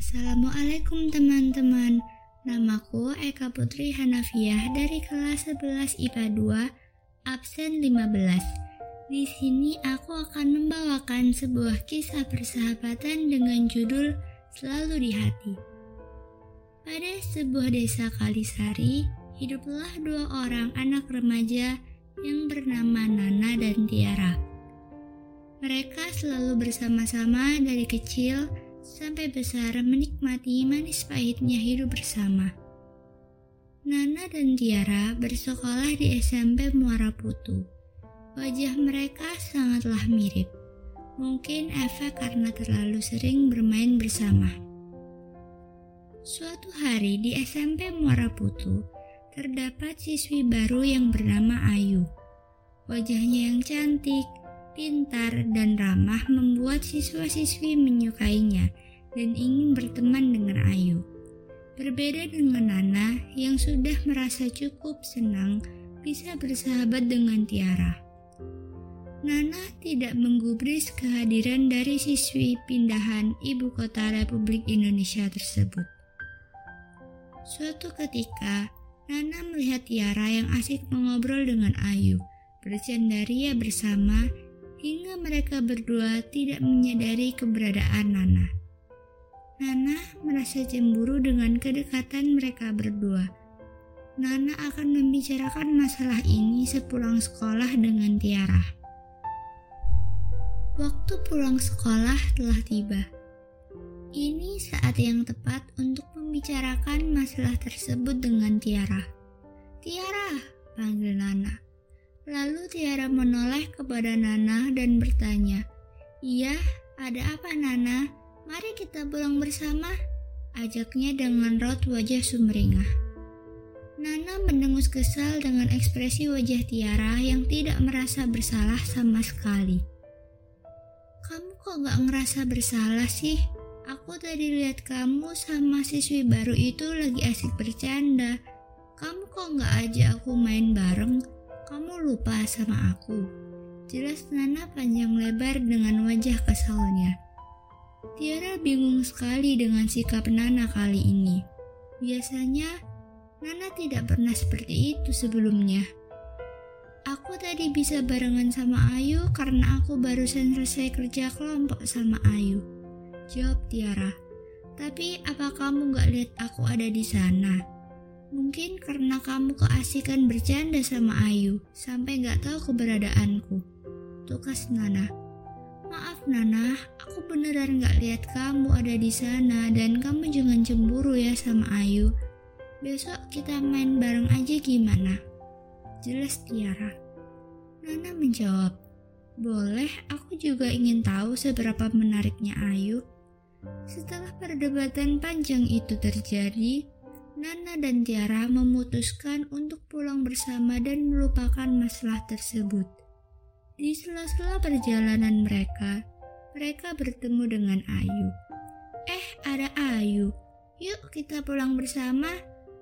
Assalamualaikum teman-teman. Namaku Eka Putri Hanafiah dari kelas 11 IPA 2, absen 15. Di sini aku akan membawakan sebuah kisah persahabatan dengan judul Selalu di Hati. Pada sebuah desa Kalisari, hiduplah dua orang anak remaja yang bernama Nana dan Tiara. Mereka selalu bersama-sama dari kecil sampai besar menikmati manis pahitnya hidup bersama. Nana dan Tiara bersekolah di SMP Muara Putu. Wajah mereka sangatlah mirip. Mungkin efek karena terlalu sering bermain bersama. Suatu hari di SMP Muara Putu, terdapat siswi baru yang bernama Ayu. Wajahnya yang cantik, pintar, dan ramah membuat siswa-siswi menyukainya dan ingin berteman dengan Ayu. Berbeda dengan Nana yang sudah merasa cukup senang bisa bersahabat dengan Tiara. Nana tidak menggubris kehadiran dari siswi pindahan ibu kota Republik Indonesia tersebut. Suatu ketika, Nana melihat Tiara yang asik mengobrol dengan Ayu, bercandaria bersama hingga mereka berdua tidak menyadari keberadaan Nana. Nana merasa cemburu dengan kedekatan mereka berdua. Nana akan membicarakan masalah ini sepulang sekolah dengan Tiara. Waktu pulang sekolah telah tiba. Ini saat yang tepat untuk membicarakan masalah tersebut dengan Tiara. Tiara, panggil Nana. Lalu Tiara menoleh kepada Nana dan bertanya, Iya, ada apa Nana? Mari kita pulang bersama, ajaknya dengan raut wajah sumringah. Nana mendengus kesal dengan ekspresi wajah Tiara yang tidak merasa bersalah sama sekali. Kamu kok gak ngerasa bersalah sih? Aku tadi lihat kamu sama siswi baru itu lagi asik bercanda. Kamu kok gak ajak aku main bareng? Kamu lupa sama aku. Jelas Nana panjang lebar dengan wajah kesalnya. Tiara bingung sekali dengan sikap Nana kali ini. Biasanya, Nana tidak pernah seperti itu sebelumnya. Aku tadi bisa barengan sama Ayu karena aku barusan selesai kerja kelompok sama Ayu. Jawab Tiara. Tapi apa kamu gak lihat aku ada di sana? Mungkin karena kamu keasikan bercanda sama Ayu, sampai gak tahu keberadaanku. Tukas Nana. Maaf Nana, aku beneran gak lihat kamu ada di sana dan kamu jangan cemburu ya sama Ayu. Besok kita main bareng aja gimana? Jelas Tiara. Nana menjawab, boleh, aku juga ingin tahu seberapa menariknya Ayu. Setelah perdebatan panjang itu terjadi, Nana dan Tiara memutuskan untuk pulang bersama dan melupakan masalah tersebut. Di sela-sela perjalanan mereka, mereka bertemu dengan Ayu. Eh, ada Ayu. Yuk kita pulang bersama.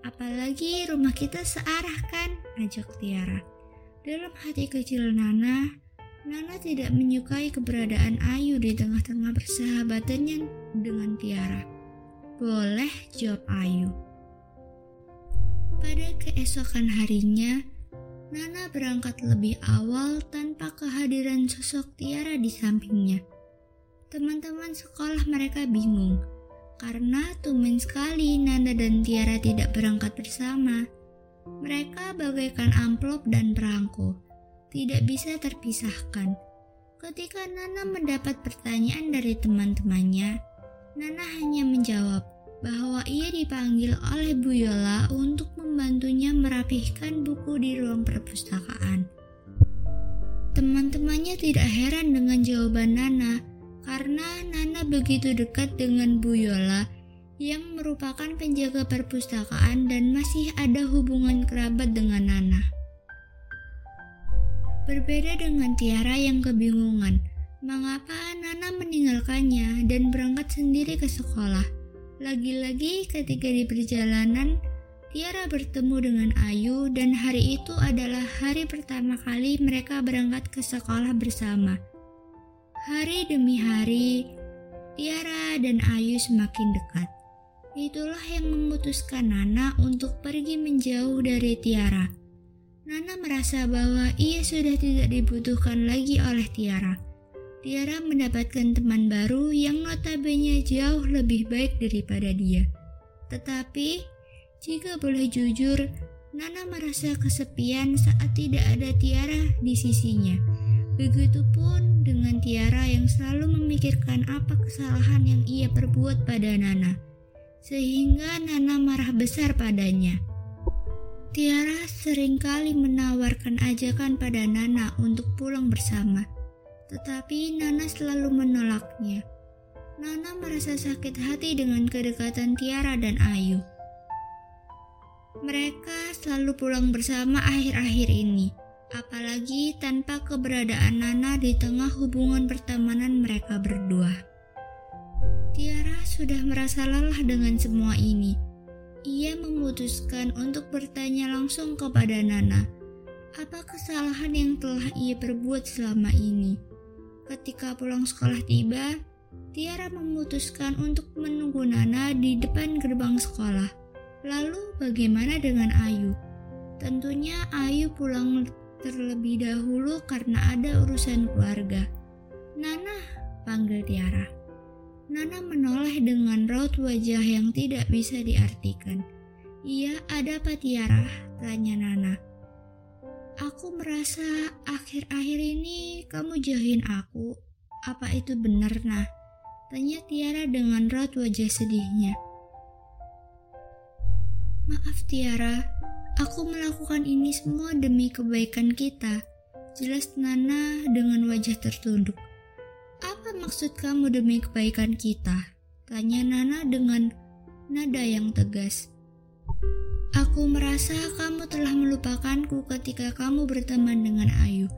Apalagi rumah kita searah kan? Ajak Tiara. Dalam hati kecil Nana, Nana tidak menyukai keberadaan Ayu di tengah-tengah persahabatannya dengan Tiara. Boleh, jawab Ayu. Pada keesokan harinya, Nana berangkat lebih awal tanpa kehadiran sosok Tiara di sampingnya. Teman-teman sekolah mereka bingung karena tumben sekali Nana dan Tiara tidak berangkat bersama. Mereka bagaikan amplop dan perangko, tidak bisa terpisahkan. Ketika Nana mendapat pertanyaan dari teman-temannya, Nana hanya menjawab, bahwa ia dipanggil oleh Bu Yola untuk membantunya merapihkan buku di ruang perpustakaan. Teman-temannya tidak heran dengan jawaban Nana karena Nana begitu dekat dengan Bu Yola yang merupakan penjaga perpustakaan dan masih ada hubungan kerabat dengan Nana. Berbeda dengan Tiara yang kebingungan, mengapa Nana meninggalkannya dan berangkat sendiri ke sekolah. Lagi-lagi ketika di perjalanan, Tiara bertemu dengan Ayu dan hari itu adalah hari pertama kali mereka berangkat ke sekolah bersama. Hari demi hari, Tiara dan Ayu semakin dekat. Itulah yang memutuskan Nana untuk pergi menjauh dari Tiara. Nana merasa bahwa ia sudah tidak dibutuhkan lagi oleh Tiara. Tiara mendapatkan teman baru yang notabene jauh lebih baik daripada dia. Tetapi, jika boleh jujur, Nana merasa kesepian saat tidak ada Tiara di sisinya. Begitupun dengan Tiara yang selalu memikirkan apa kesalahan yang ia perbuat pada Nana sehingga Nana marah besar padanya. Tiara sering kali menawarkan ajakan pada Nana untuk pulang bersama, tetapi Nana selalu menolaknya. Nana merasa sakit hati dengan kedekatan Tiara dan Ayu. Mereka selalu pulang bersama akhir-akhir ini, apalagi tanpa keberadaan Nana di tengah hubungan pertemanan mereka berdua. Tiara sudah merasa lelah dengan semua ini. Ia memutuskan untuk bertanya langsung kepada Nana, apa kesalahan yang telah ia perbuat selama ini. Ketika pulang sekolah tiba, Tiara memutuskan untuk menunggu Nana di depan gerbang sekolah. Lalu bagaimana dengan Ayu? Tentunya Ayu pulang terlebih dahulu karena ada urusan keluarga. Nana, panggil Tiara. Nana menoleh dengan raut wajah yang tidak bisa diartikan. Iya, ada apa Tiara? Tanya Nana. Aku merasa akhir-akhir ini kamu jauhin aku. Apa itu benar, nah? Tanya Tiara dengan raut wajah sedihnya. Maaf Tiara, aku melakukan ini semua demi kebaikan kita. Jelas Nana dengan wajah tertunduk. Apa maksud kamu demi kebaikan kita? Tanya Nana dengan nada yang tegas. Aku merasa kamu telah melupakanku ketika kamu berteman dengan Ayu.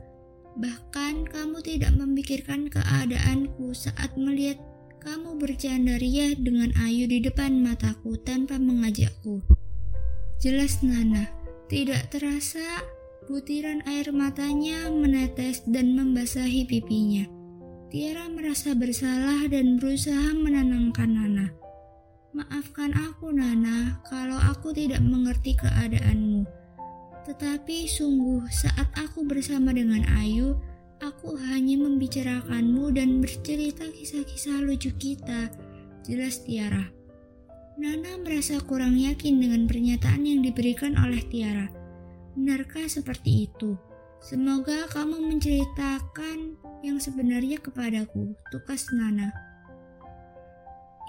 Bahkan kamu tidak memikirkan keadaanku saat melihat kamu bercanda ria dengan Ayu di depan mataku tanpa mengajakku. Jelas Nana, tidak terasa butiran air matanya menetes dan membasahi pipinya. Tiara merasa bersalah dan berusaha menenangkan Nana. Maafkan aku, Nana, kalau aku tidak mengerti keadaanmu. Tetapi sungguh, saat aku bersama dengan Ayu, aku hanya membicarakanmu dan bercerita kisah-kisah lucu kita. Jelas Tiara. Nana merasa kurang yakin dengan pernyataan yang diberikan oleh Tiara. Benarkah seperti itu? Semoga kamu menceritakan yang sebenarnya kepadaku, tukas Nana.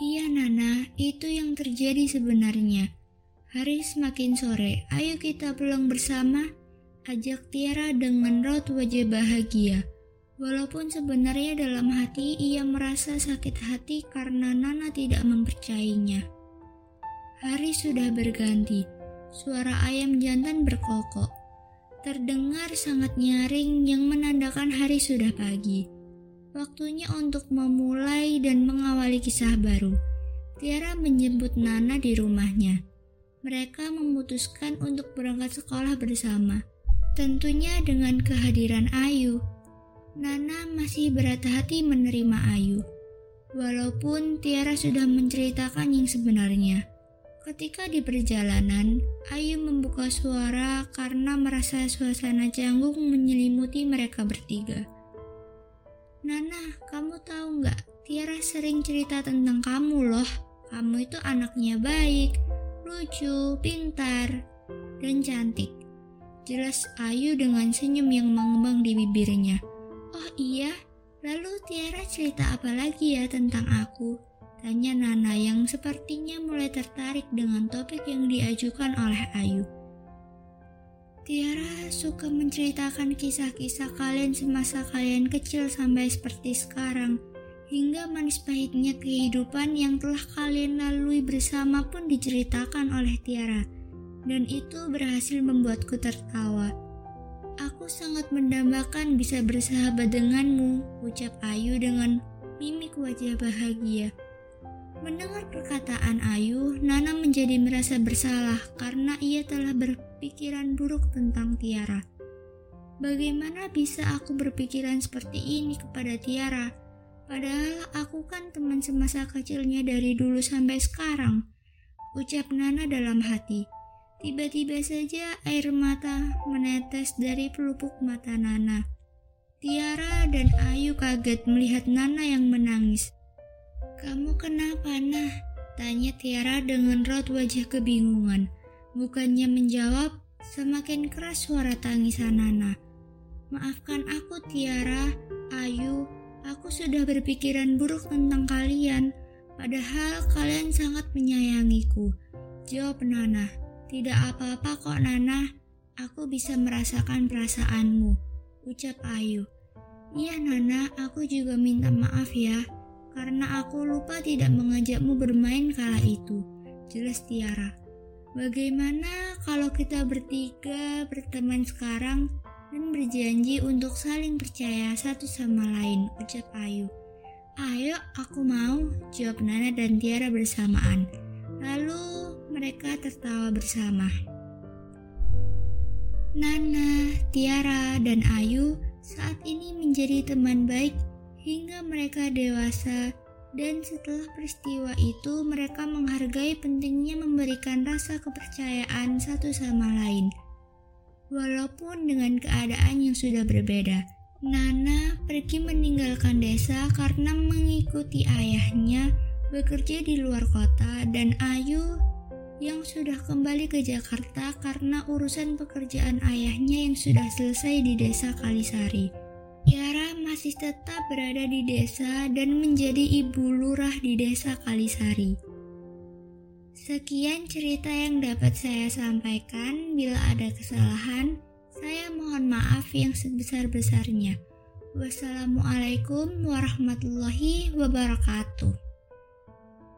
Iya Nana, itu yang terjadi sebenarnya. Hari semakin sore, ayo kita pulang bersama, ajak Tiara dengan raut wajah bahagia. Walaupun sebenarnya dalam hati ia merasa sakit hati karena Nana tidak mempercayainya. Hari sudah berganti, suara ayam jantan berkokok terdengar sangat nyaring yang menandakan hari sudah pagi. Waktunya untuk memulai dan mengawali kisah baru. Tiara menjemput Nana di rumahnya. Mereka memutuskan untuk berangkat sekolah bersama. Tentunya dengan kehadiran Ayu. Nana masih berat hati menerima Ayu. Walaupun Tiara sudah menceritakan yang sebenarnya. Ketika di perjalanan, Ayu membuka suara karena merasa suasana canggung menyelimuti mereka bertiga. Nana, kamu tahu nggak? Tiara sering cerita tentang kamu loh. Kamu itu anaknya baik, lucu, pintar, dan cantik. Jelas Ayu dengan senyum yang mengembang di bibirnya. Oh iya, lalu Tiara cerita apa lagi ya tentang aku? Tanya Nana yang sepertinya mulai tertarik dengan topik yang diajukan oleh Ayu. Tiara suka menceritakan kisah-kisah kalian semasa kalian kecil sampai seperti sekarang, hingga manis pahitnya kehidupan yang telah kalian lalui bersama pun diceritakan oleh Tiara, dan itu berhasil membuatku tertawa. Aku sangat mendambakan bisa bersahabat denganmu, ucap Ayu dengan mimik wajah bahagia. Mendengar perkataan Ayu, Nana menjadi merasa bersalah karena ia telah berpikiran buruk tentang Tiara. Bagaimana bisa aku berpikiran seperti ini kepada Tiara? Padahal aku kan teman semasa kecilnya dari dulu sampai sekarang. Ucap Nana dalam hati. Tiba-tiba saja air mata menetes dari pelupuk mata Nana. Tiara dan Ayu kaget melihat Nana yang menangis. Kamu kenapa, Nah? Tanya Tiara dengan raut wajah kebingungan. Bukannya menjawab, semakin keras suara tangisan Nana. Maafkan aku, Tiara, Ayu, aku sudah berpikiran buruk tentang kalian. Padahal kalian sangat menyayangiku. Jawab Nana. Tidak apa-apa kok Nana, aku bisa merasakan perasaanmu. Ucap Ayu. Iya Nana, aku juga minta maaf ya. Karena aku lupa tidak mengajakmu bermain kala itu. Jelas Tiara. Bagaimana kalau kita bertiga berteman sekarang dan berjanji untuk saling percaya satu sama lain, ucap Ayu. Ayo, aku mau, jawab Nana dan Tiara bersamaan. Lalu mereka tertawa bersama. Nana, Tiara, dan Ayu saat ini menjadi teman baik hingga mereka dewasa dan setelah peristiwa itu mereka menghargai pentingnya memberikan rasa kepercayaan satu sama lain. Walaupun dengan keadaan yang sudah berbeda, Nana pergi meninggalkan desa karena mengikuti ayahnya bekerja di luar kota dan Ayu yang sudah kembali ke Jakarta karena urusan pekerjaan ayahnya yang sudah selesai di desa Kalisari. Tiara masih tetap berada di desa dan menjadi ibu lurah di desa Kalisari. Sekian cerita yang dapat saya sampaikan. Bila ada kesalahan, saya mohon maaf yang sebesar-besarnya. Wassalamualaikum warahmatullahi wabarakatuh.